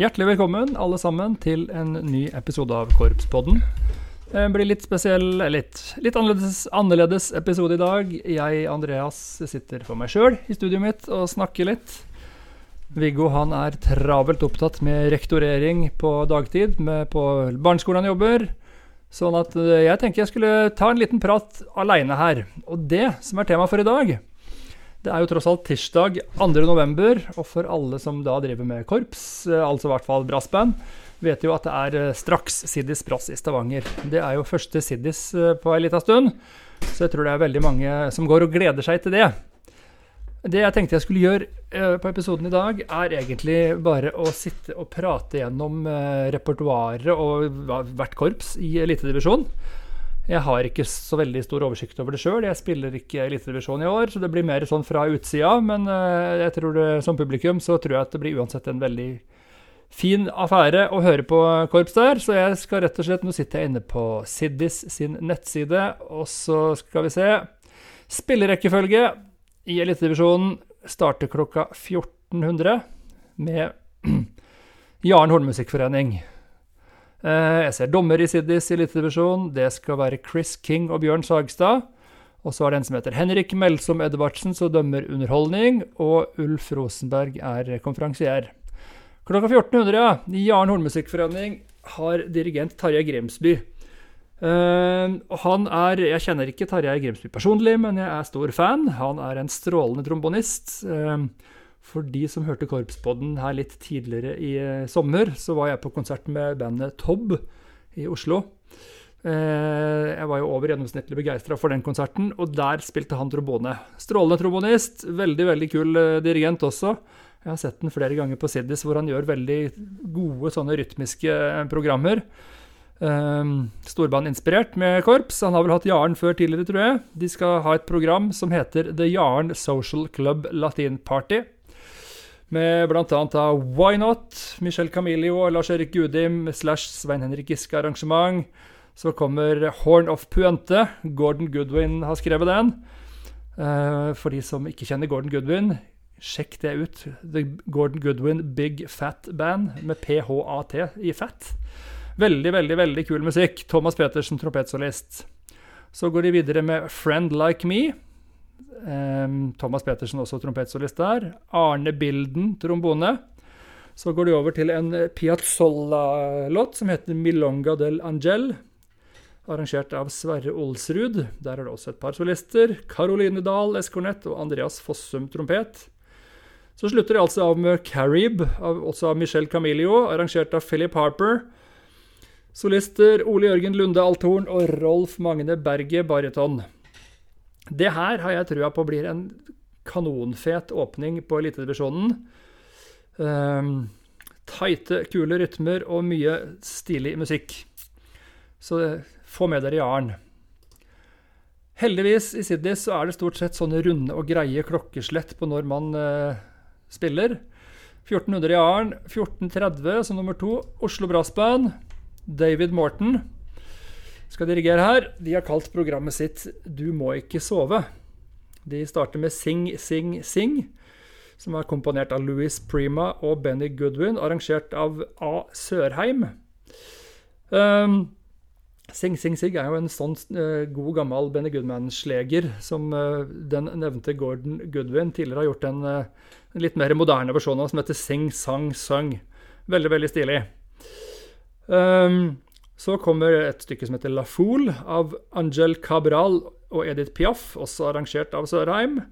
Hjertelig velkommen alle sammen til en ny episode av Korpspodden. Det blir litt spesiell, litt, litt annerledes, annerledes, episode i dag. Jeg, Andreas, sitter for meg sjøl i studioet mitt og snakker litt. Viggo han er travelt opptatt med rektorering på dagtid med på barneskolen han jobber. Sånn at eh, jeg tenker jeg skulle ta en liten prat aleine her. Og det som er tema for i dag, det er jo tross alt tirsdag 2.11., og for alle som da driver med korps, eh, altså i hvert fall brassband, vet jo at det er eh, straks Siddis Brass i Stavanger. Det er jo første Siddis på ei lita stund, så jeg tror det er veldig mange som går og gleder seg til det. Det jeg tenkte jeg skulle gjøre på episoden i dag, er egentlig bare å sitte og prate gjennom repertoaret og hvert korps i elitedivisjon. Jeg har ikke så veldig stor oversikt over det sjøl. Jeg spiller ikke elitedivisjon i år, så det blir mer sånn fra utsida. Men uh, jeg tror det, som publikum så tror jeg at det blir uansett en veldig fin affære å høre på korps der. Så jeg skal rett og slett Nå sitter jeg inne på Siddis sin nettside, og så skal vi se. Spillerekkefølge i Elitedivisjonen starter klokka 1400 med Jaren Hornmusikkforening. Eh, jeg ser dommer i Siddis i Elitedivisjon. Det skal være Chris King og Bjørn Sagstad. Og så er det en som heter Henrik Melsom Edvardsen, som dømmer underholdning. Og Ulf Rosenberg er konferansier. Klokka 1400, ja. Jaren Hornmusikkforening har dirigent Tarjei Grimsby. Uh, han er Jeg kjenner ikke Tarjei Grimsby personlig, men jeg er stor fan. Han er en strålende trombonist. Uh, for de som hørte Korpspodden her litt tidligere i uh, sommer, så var jeg på konsert med bandet Tobb i Oslo. jeg var jo over gjennomsnittlig begeistra for den konserten, og der spilte han trombone. Strålende trombonist. Veldig, veldig kul dirigent også. Jeg har sett den flere ganger på Siddis, hvor han gjør veldig gode sånne rytmiske programmer. Um, Storband-inspirert med korps. Han har vel hatt Jaren før tidligere, tror jeg. De skal ha et program som heter The Jaren Social Club Latin Party. Med bl.a. Why Not, Michel Camilio, Lars-Erik Gudim slash Svein Henrik Giske-arrangement. Så kommer Horn of Puente. Gordon Goodwin har skrevet den. Uh, for de som ikke kjenner Gordon Goodwin, sjekk det ut. The Gordon Goodwin Big Fat Band med PHAT i fat. Veldig, veldig veldig kul musikk. Thomas Petersen, trompetsolist. Så går de videre med Friend Like Me. Um, Thomas Petersen også trompetsolist der. Arne Bilden, trombone. Så går de over til en Piazzolla-låt som heter 'Milonga del Angel'. Arrangert av Sverre Olsrud. Der er det også et par solister. Caroline Dahl, eskornett, og Andreas Fossum, trompet. Så slutter de altså av med 'Carib', også av Michelle Camilio, arrangert av Philip Harper. Solister Ole Jørgen Lunde althorn og Rolf Magne Berget baryton. Det her har jeg trua på blir en kanonfet åpning på elitedivisjonen. Um, Tighte, kule rytmer og mye stilig musikk. Så få med dere Jaren. Heldigvis i Sydney så er det stort sett sånne runde og greie klokkeslett på når man uh, spiller. 1400 i Jaren, 1430 som nummer to. Oslo Brassband. David Morton skal dirigere her. De har kalt programmet sitt 'Du må ikke sove'. De starter med 'Sing, Sing, Sing', som er komponert av Louis Prima og Benny Goodwin, arrangert av A. Sørheim. Um, Sing Sing Sig er jo en sånn uh, god gammel Benny Goodman-sleger som uh, den nevnte Gordon Goodwin tidligere har gjort en, uh, litt mer moderne versjon av, som heter Sing Sang Sung. Veldig, veldig stilig. Um, så kommer et stykke som heter La Foule av Angel Cabral og Edith Piaf, også arrangert av Sørheim.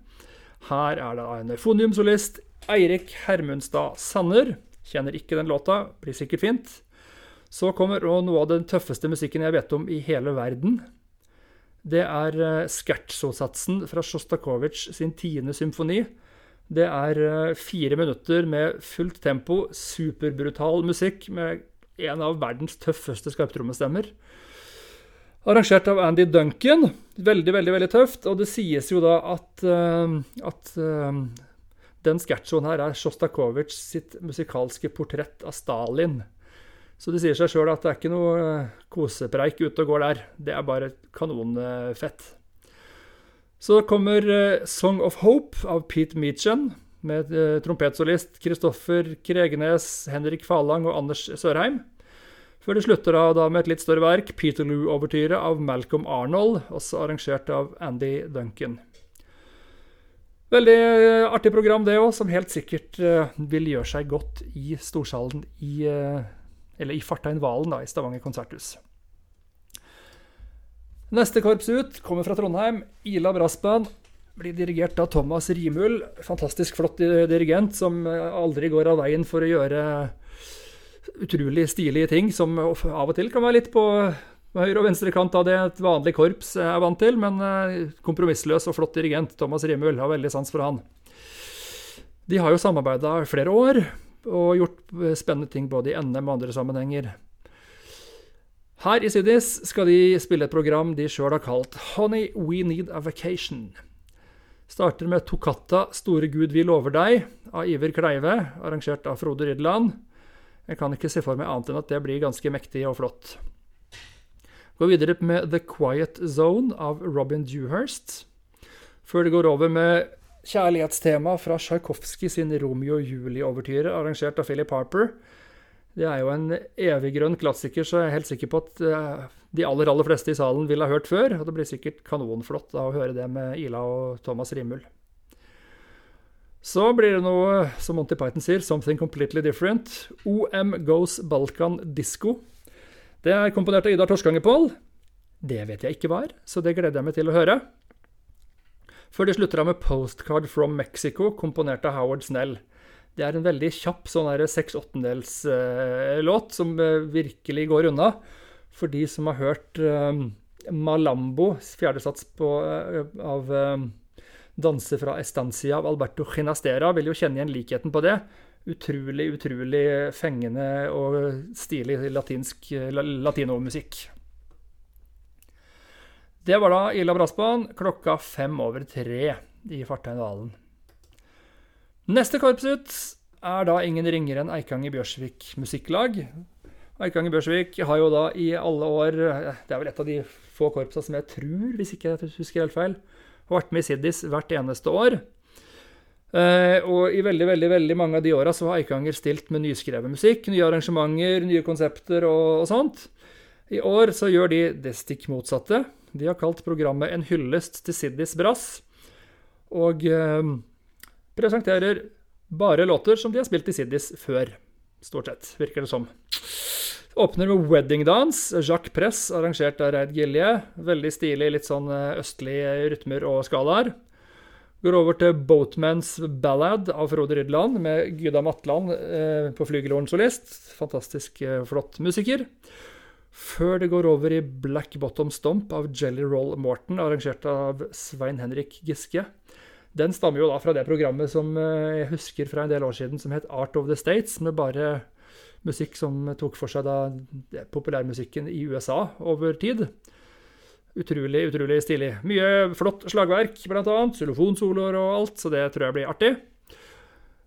Her er det en euphoniumsolist, Eirik Hermundstad Sanner. Kjenner ikke den låta, blir sikkert fint. Så kommer noe av den tøffeste musikken jeg vet om i hele verden. Det er uh, scherzo-satsen fra Sjostakovitsj sin tiende symfoni. Det er uh, fire minutter med fullt tempo, superbrutal musikk med en av verdens tøffeste skarptrommestemmer. Arrangert av Andy Duncan. Veldig, veldig veldig tøft. Og det sies jo da at, uh, at uh, den sketsjoen her er Sjostakovitsj sitt musikalske portrett av Stalin. Så det sier seg sjøl at det er ikke noe uh, kosepreik ute og går der. Det er bare kanonfett. Så kommer Song of Hope av Pete Meechan. Med eh, trompetsolist Kristoffer Kregenes, Henrik Falang og Anders Sørheim. Før det slutter da, da med et litt større verk, Peterloo-overtyret av Malcolm Arnold, også arrangert av Andy Duncan. Veldig eh, artig program, det òg, som helt sikkert eh, vil gjøre seg godt i storsalen i uh, Eller i Fartein Valen, da, i Stavanger konserthus. Neste korps ut kommer fra Trondheim. Ila Brassband. Blir dirigert av Thomas Rimul. Fantastisk flott dirigent som aldri går av veien for å gjøre utrolig stilige ting som av og til kan være litt på høyre og venstre kant av det et vanlig korps er vant til, men kompromissløs og flott dirigent. Thomas Rimul har veldig sans for han. De har jo samarbeida flere år og gjort spennende ting både i NM og andre sammenhenger. Her i Siddis skal de spille et program de sjøl har kalt Honey, We Need a Vacation. Starter med Tokatta Store Gud vi lover deg, av Iver Kleive, arrangert av Frode Rydland. Jeg kan ikke se for meg annet enn at det blir ganske mektig og flott. Går videre med The Quiet Zone av Robin Dewhurst. Før det går over med kjærlighetstema fra Tsjajkovskij sin Romeo Julie-overtyre, arrangert av Philip Harper. Det er jo en eviggrønn klassiker, så jeg er helt sikker på at eh, de aller aller fleste i salen vil ha hørt før. Og det blir sikkert kanonflott da, å høre det med Ila og Thomas Rimul. Så blir det noe, som Monty Python sier, 'something completely different'. OM Goes Balkan Disco. Det er komponert av Idar Torskangerpål. Det vet jeg ikke var, så det gleder jeg meg til å høre. Før de slutter av med 'Postcard from Mexico', komponert av Howard Snell. Det er en veldig kjapp sånn seks åttendels-låt som eh, virkelig går unna. For de som har hørt uh, Malambo, fjerdesats på, av 'Danse fra Estancia' av Alberto Ginastera, vil jo kjenne igjen likheten på det. Utrolig, utrolig fengende og stilig latinsk latinomusikk. Det var da Ila Brassband klokka fem over tre i Fartein Neste korps ut er da ingen ringere enn Eikanger Bjørsvik Musikklag. Eikanger Bjørsvik har jo da i alle år Det er vel et av de få korpsa som jeg tror, hvis ikke jeg husker helt feil, har vært med i Siddis hvert eneste år. Uh, og i veldig veldig, veldig mange av de åra har Eikanger stilt med nyskrevet musikk, nye arrangementer, nye konsepter og, og, sånt. I år så gjør de det stikk motsatte. De har kalt programmet En hyllest til Siddis brass. Og uh, presenterer bare låter som de har spilt i Siddis før, stort sett, virker det som. Åpner med Wedding Dance, Jacques Press, arrangert av Reid Gilje. Veldig stilig, litt sånn eh, østlige rytmer og skalaer. Går over til Boatman's Ballad av Frode Rydland, med Gyda Matland eh, på flygelhorn solist. Fantastisk eh, flott musiker. Før det går over i Black Bottom Stomp av Jelly Roll Morton, arrangert av Svein Henrik Giske. Den stammer jo da fra det programmet som eh, jeg husker fra en del år siden, som het Art of the States, med bare musikk som tok for seg da populærmusikken i USA over tid. Utrolig, utrolig stilig. Mye flott slagverk, annet. Xylofonsoloer og alt, så det tror jeg blir artig.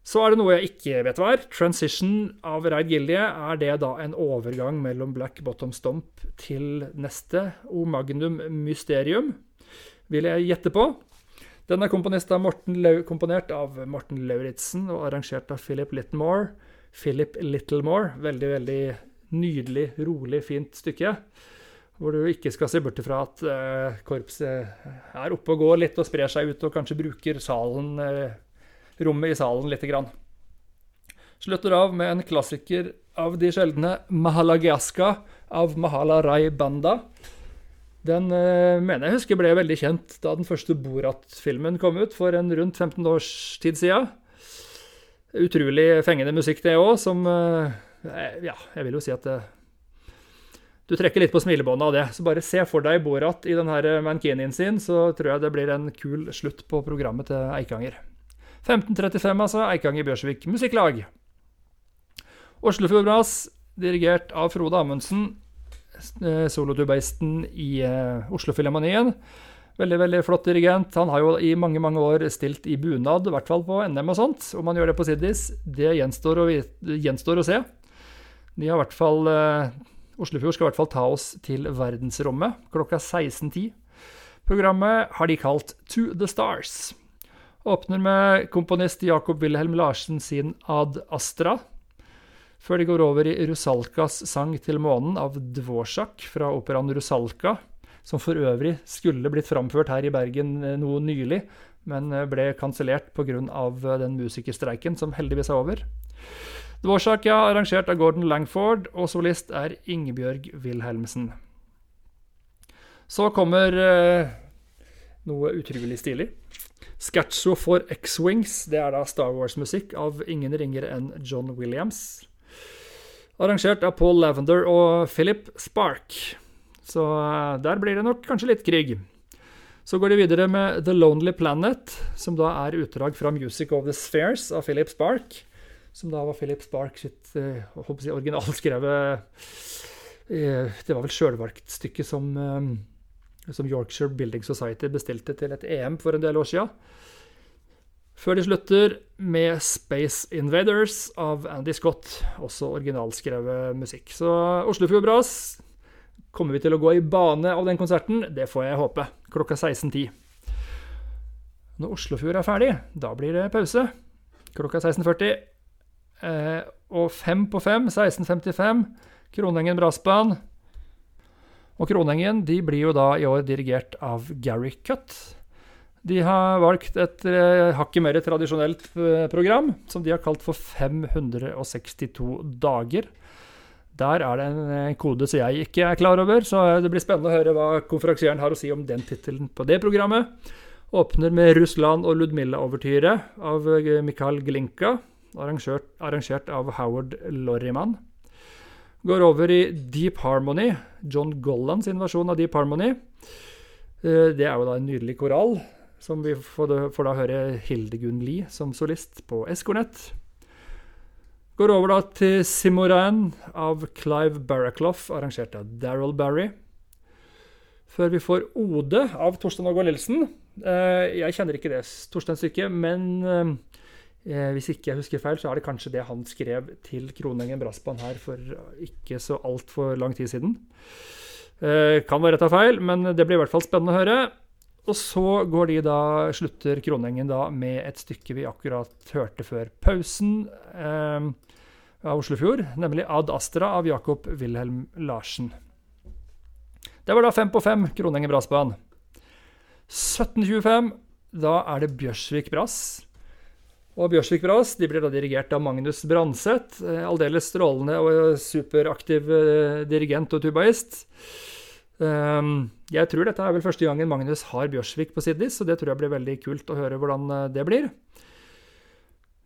Så er det noe jeg ikke vet hva er. Transition av Reid Gilje. Er det da en overgang mellom Black Bottom Stomp til neste O Magnum Mysterium? Vil jeg gjette på. Den er komponert av Morten Lauritzen og arrangert av Philip Littlemore. Philip Littlemore. Veldig, veldig nydelig, rolig, fint stykke. Hvor du ikke skal se bort fra at uh, korpset er oppe og går litt og sprer seg ut, og kanskje bruker salen, uh, rommet i salen lite grann. Slutter av med en klassiker av de sjeldne, 'Mahalagiaska' av Mahala Rai Banda. Den uh, mener jeg husker ble veldig kjent da den første Borat-filmen kom ut for en rundt 15 års tid siden. Utrolig fengende musikk, det òg, som uh, Ja, jeg vil jo si at det, du trekker litt på smilebåndet av det. Så bare se for deg Borat i denne mankinien sin, så tror jeg det blir en kul slutt på programmet til Eikanger. 1535, altså. Eikanger Bjørsvik Musikklag. Oslofjordbras, dirigert av Frode Amundsen. Eh, solotubaisten i uh, Oslofilharmonien. Veldig veldig flott dirigent. Han har jo i mange mange år stilt i bunad, i hvert fall på NM og sånt. Om han gjør det på Siddis, det gjenstår å, gjenstår å se. De har i hvert fall, uh, Oslofjord skal i hvert fall ta oss til verdensrommet klokka 16.10. Programmet har de kalt To the Stars. Åpner med komponist Jakob Wilhelm Larsen sin Ad Astra. Før de går over i Rusalkas sang til månen av Dvorak fra operaen Rusalka, som for øvrig skulle blitt framført her i Bergen eh, noe nylig, men eh, ble kansellert pga. Eh, den musikerstreiken som heldigvis er over. Dvorak er arrangert av Gordon Langford, og solist er Ingebjørg Wilhelmsen. Så kommer noe utrolig stilig. Scatcho for X-Wings. Det er da Star Wars-musikk av ingen ringere enn John Williams. Arrangert av Paul Lavender og Philip Spark. Så eh, der blir det nok kanskje litt krig. Så går de videre med The Lonely Planet, som da er utdrag fra Music of the Spheres av Philip Spark. Som da var Philip Spark sitt uh, si, originalskrevet eh, Det var vel sjølvalgtstykket som eh, som Yorkshire Building Society bestilte til et EM for en del år siden. Før de slutter med Space Invaders av Andy Scott, også originalskrevet musikk. Så Oslofjord Brass kommer vi til å gå i bane av den konserten. Det får jeg håpe. Klokka 16.10. Når Oslofjord er ferdig, da blir det pause. Klokka 16.40. Eh, og fem på fem, 16.55, Kronengen Brassband. Og Kronengen de blir jo da i år dirigert av Gary Cutt. De har valgt et eh, hakket mer tradisjonelt eh, program, som de har kalt for 562 dager. Der er det en eh, kode som jeg ikke er klar over, så det blir spennende å høre hva konferansieren har å si om den tittelen på det programmet. Åpner med Russland og Ludmilla-overtyret av eh, Mikhail Glinka, arrangert, arrangert av Howard Lorriman. Går over i Deep Harmony, John Gollands versjon av Deep Harmony. Eh, det er jo da en nydelig koral, som vi får, får da høre Hildegunn Lie som solist på eskornett. Går over da til Simoran av Clive Barraclough, arrangert av Daryl Barry. Før vi får Ode av Torstein Ågård Nilsen. Eh, jeg kjenner ikke det Torstein-stykket, men eh, Eh, hvis ikke jeg husker feil, så er det kanskje det han skrev til Kronengen Brassband her for ikke så altfor lang tid siden. Kan være rett av feil, men det blir i hvert fall spennende å høre. Og så går de da, slutter Kronengen da med et stykke vi akkurat hørte før pausen eh, av Oslofjord, nemlig Ad Astra av Jakob Wilhelm Larsen. Det var da fem på fem Kronengen Brassband. 1725, da er det Bjørsvik Brass. Og Bjørsvik Brass de blir da dirigert av Magnus Branseth. Eh, aldeles strålende og superaktiv eh, dirigent og tubaist. Ehm, jeg tror dette er vel første gangen Magnus har Bjørsvik på Siddis, så det tror jeg blir veldig kult å høre hvordan eh, det blir.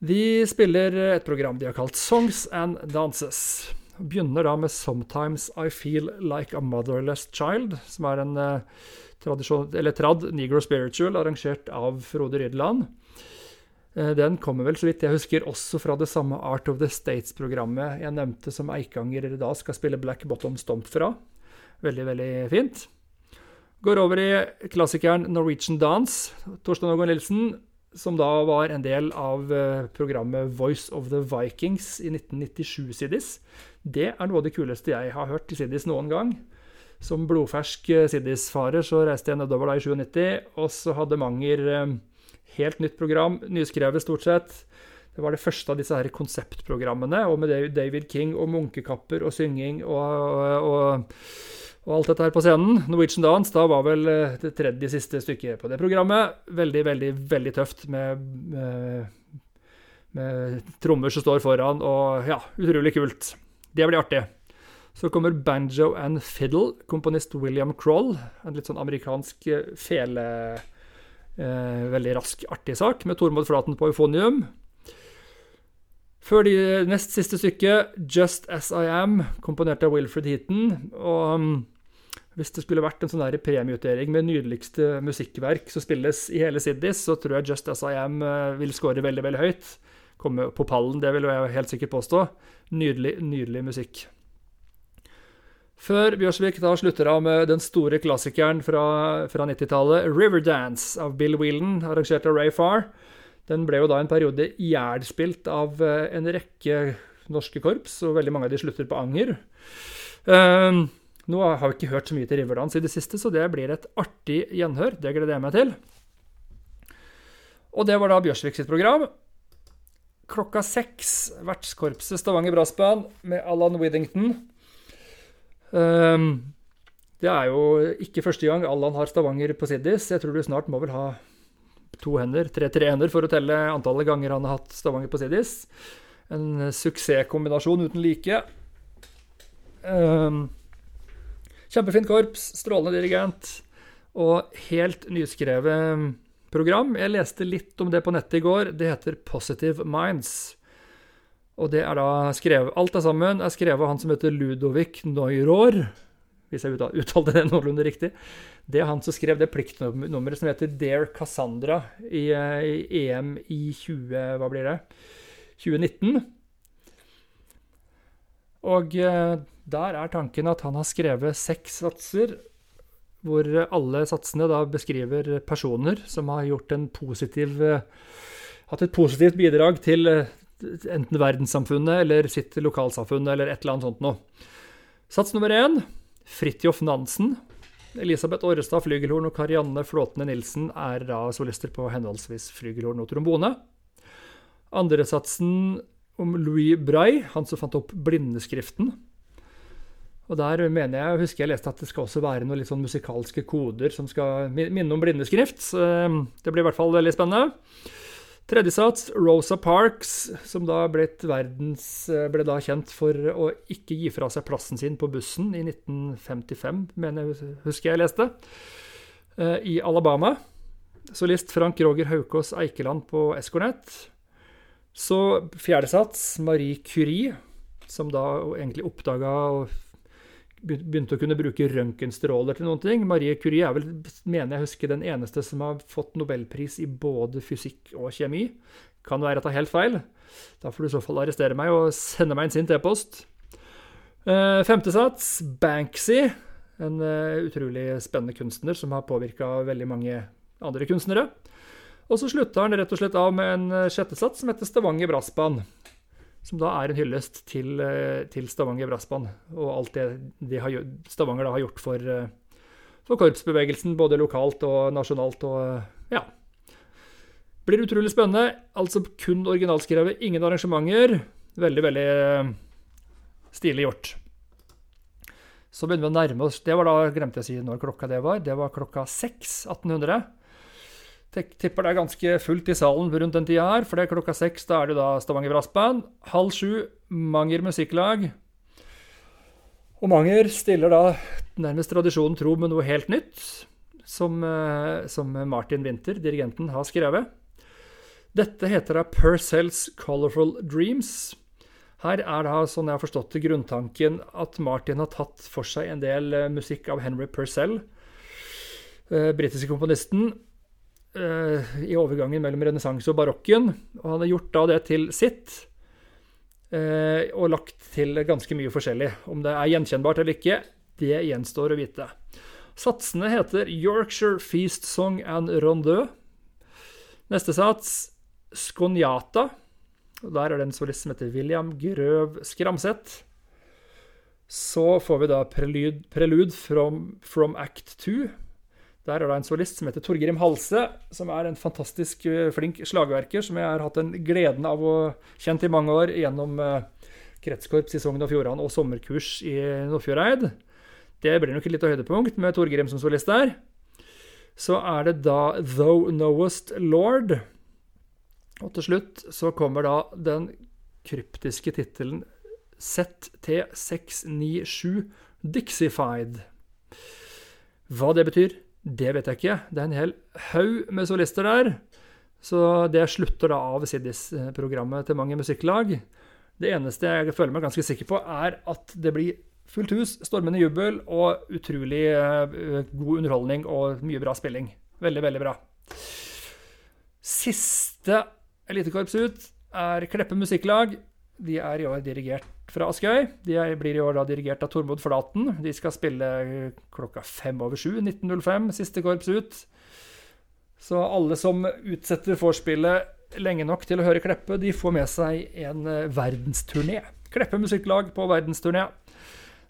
De spiller et program de har kalt Songs and Dances. Begynner da med 'Sometimes I Feel Like a Motherless Child', som er en eller trad negro spiritual arrangert av Frode Rydland. Eh, den kommer vel, så vidt jeg husker, også fra det samme Art of the States-programmet jeg nevnte som Eikanger da skal spille Black Bottom Stomp fra. Veldig, veldig fint. Går over i klassikeren Norwegian Dance. Torstein Ågon Nilsen, som da var en del av eh, programmet Voice of the Vikings i 1997-Siddis. Det er noe av det kuleste jeg har hørt i Siddis noen gang. Som blodfersk eh, Siddis-farer så reiste jeg nedover da i 97, og så hadde Manger Helt nytt program, nyskrevet stort sett. Det var det første av disse her konseptprogrammene, og med David King og munkekapper og synging og, og, og, alt dette her på scenen. Norwegian Dance da var vel eh, det tredje siste stykket på det programmet. Veldig, veldig, veldig tøft med, med, med trommer som står foran, og ja, utrolig kult. Det blir artig. Så kommer Banjo and Fiddle, komponist William Kroll. En litt sånn amerikansk eh, fele Eh, veldig rask, artig sak med Tormod Flaten på eufonium. Før de nest siste stykket, 'Just As I Am', komponert av Wilfred Heaton. Og um, hvis det skulle vært en sånn premieutdeling med nydeligste musikkverk som spilles i hele Siddis, så tror jeg 'Just As I Am' uh, vil score veldig, veldig høyt. Komme på pallen, det vil jeg helt sikkert påstå. Nydelig, nydelig musikk. Før Bjørsvik da slutter av med den store klassikeren fra, fra 90-tallet, 'Riverdance' av Bill Whelan, arrangert av Ray Farr. Den ble jo da en periode ihjelspilt av eh, en rekke norske korps, og veldig mange av de slutter på anger. Uh, nå har vi ikke hørt så mye til Riverdance i det siste, så det blir et artig gjenhør. Det gleder jeg meg til. Og det var da Bjørsvik sitt program. Klokka seks, vertskorpset Stavanger Brassband med Alan Withington. Um, det er jo ikke første gang Allan har Stavanger på Siddis. Jeg tror du snart må vel ha to hender, tre-tre hender, for å telle antallet ganger han har hatt Stavanger på Siddis. En suksesskombinasjon uten like. Um, kjempefint korps, strålende dirigent og helt nyskrevet program. Jeg leste litt om det på nettet i går. Det heter Positive Minds. Og det er da skrevet Alt er sammen er skrevet av han som heter Ludovic Neuror. Hvis jeg uttalte det noenlunde riktig. Det er han som skrev det pliktnummeret som heter Dare Cassandra i, i EM i 20... Hva blir det? 2019. Og eh, der er tanken at han har skrevet seks satser hvor alle satsene da beskriver personer som har gjort en positiv eh, Hatt et positivt bidrag til eh, enten verdenssamfunnet eller sitt lokalsamfunn eller et eller annet sånt noe. Sats nummer én Fridtjof Nansen. Elisabeth Orrestad flygelhorn og Karianne Flåtne Nilsen er da solister på henholdsvis flygelhorn og trombone. Andre satsen om Louis Braille, han som fant opp blindeskriften. Og der mener jeg, husker jeg leste at det skal også være noen litt sånn musikalske koder som skal minne om blindeskrift. Eh, det blir i hvert fall veldig spennende. Tredje sats, Rosa Parks, som da verdens, eh, ble da kjent for å ikke gi fra seg plassen sin på bussen i 1955, mener jeg husker jeg leste, eh, i Alabama. Solist Frank Roger Haukås Eikeland på Escornet. Så fjerde sats, Marie Curie, som da egentlig oppdaga og begynte å kunne bruke røntgenstråler til noen ting. Marie Curie er vel, mener jeg husker, den eneste som har fått nobelpris i både fysikk og kjemi. Kan være at det er helt feil. Da får du i så fall arrestere meg og sende meg en sint e-post. Uh, femte sats, Banksy. En uh, utrolig spennende kunstner som har påvirka veldig mange andre kunstnere. Og så slutta han rett og slett av med en sjettesats som heter Stavanger Brassband som da er en hyllest til, eh, til Stavanger Brassband og alt det de har, Stavanger da har gjort for, eh, for, korpsbevegelsen, både lokalt og nasjonalt. og ja. Blir utrolig spennende. Altså kun originalskrevet, ingen arrangementer. Veldig, veldig eh, stilig gjort. Så begynner vi å nærme oss Det var da, glemte jeg å si når klokka det var. Det var klokka 6 1800. Tipper det er ganske fullt i salen rundt den tida her, for det er klokka seks. Da er det da Stavanger Brassband. Halv sju, Manger Musikklag. Og Manger stiller da nærmest tradisjonen tro med noe helt nytt, som, eh, som Martin Winther, dirigenten, har skrevet. Dette heter da Purcells Colorful Dreams. Her er da, sånn jeg har forstått det, grunntanken at Martin har tatt for seg en del eh, musikk av Henry Purcell, eh, britiske komponisten, i overgangen mellom renessanse og barokken. Og han har gjort da det til sitt, eh, og lagt til ganske mye forskjellig. Om det er gjenkjennbart eller ikke, det gjenstår å vite. Satsene heter Yorkshire Feast Song and Rondeux. Neste sats Skoniata. Der er det en solist som heter William Grøv Skramset. Så får vi da prelude, prelude from, from Act 2 der er det en solist som heter Torgrim Halse, som er en fantastisk eh, flink slagverker, som jeg har hatt den gleden av å kjent i mange år gjennom eh, kretskorps i Sogn og Fjordane og sommerkurs i Nordfjordeid. Det blir nok et lite høydepunkt med Torgrim som solist der. Så er det da Thou Knowest Lord. Og til slutt så kommer da den kryptiske tittelen ZT697 Dixified. Hva det betyr, det vet jeg ikke. Det er en hel haug med solister der. Så det slutter da av Siddis-programmet til mange musikklag. Det eneste jeg føler meg ganske sikker på, er at det blir fullt hus, stormende jubel og utrolig uh, god underholdning og mye bra spilling. Veldig, veldig bra. Siste elitekorps ut er Kleppe musikklag. De er i år dirigert fra Askøy. De blir i år da dirigert av Tormod Flaten. De skal spille klokka fem over sju 19.05, siste korps ut. Så alle som utsetter vorspielet lenge nok til å høre Kleppe, de får med seg en eh, verdensturné. Kleppe musikklag på verdensturné.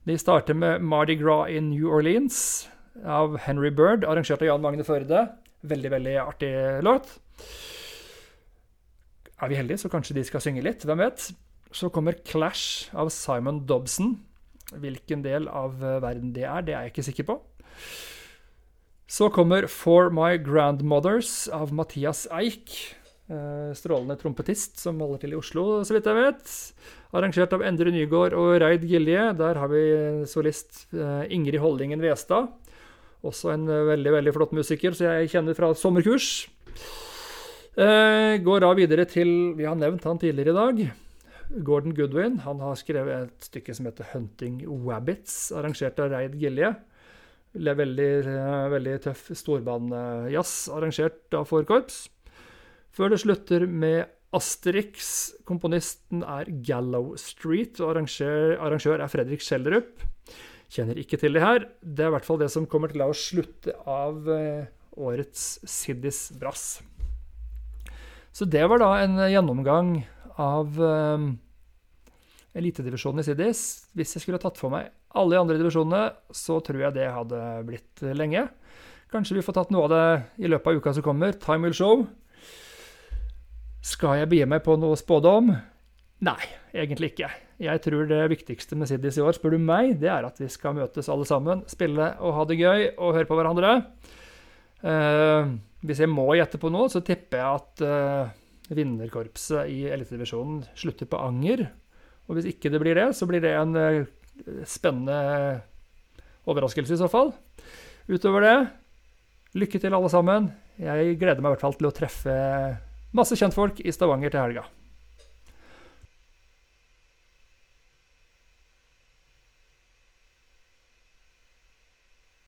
De starter med Mardi Gras in New Orleans av Henry Bird, arrangert av Jan Magne Førde. Veldig, veldig artig låt. er vi heldige, så kanskje de skal synge litt. Hvem vet? Så kommer Clash av Simon Dobson. Hvilken del av eh, verden det er, det er jeg ikke sikker på. Så kommer For My Grandmothers av Mathias Eik. Eh, strålende trompetist som holder til i Oslo, så vidt jeg vet. Arrangert av Endre Nygård og Reid Gilje. Der har vi solist eh, Ingrid Holdingen Westad. Også en veldig veldig flott musiker, så jeg kjenner fra sommerkurs. går da videre til Vi har nevnt han tidligere i dag. Gordon Goodwin han har skrevet et stykke som heter 'Hunting Wabbits', arrangert av Reid Gilje. Veldig, veldig tøff storbandjazz, arrangert av for korps. Før det slutter med Asterix. Komponisten er Gallow Street, og arrangør, arrangør er Fredrik Schjelderup. Kjenner ikke til det her. Det er i hvert fall det som kommer til å slutte av eh, årets Siddis Brass. Så det var da en gjennomgang av um, elitedivisjonen i Siddis. Hvis jeg skulle tatt for meg alle de andre divisjonene, så tror jeg det hadde blitt lenge. Kanskje vi får tatt noe av det i løpet av uka som kommer. Time will show. Skal jeg begi meg på noe spådom? Nei, egentlig ikke. Jeg tror det viktigste med Siddis i år, spør du meg, det er at vi skal møtes alle sammen, spille og ha det gøy og høre på hverandre. Uh, hvis jeg må gjette på noe, så tipper jeg at uh, vinnerkorpset i elitedivisjonen slutter på Anger. Og hvis ikke det blir det, så blir det en uh, spennende overraskelse i så fall. Utover det, lykke til alle sammen. Jeg gleder meg i hvert fall til å treffe masse kjentfolk i Stavanger til helga.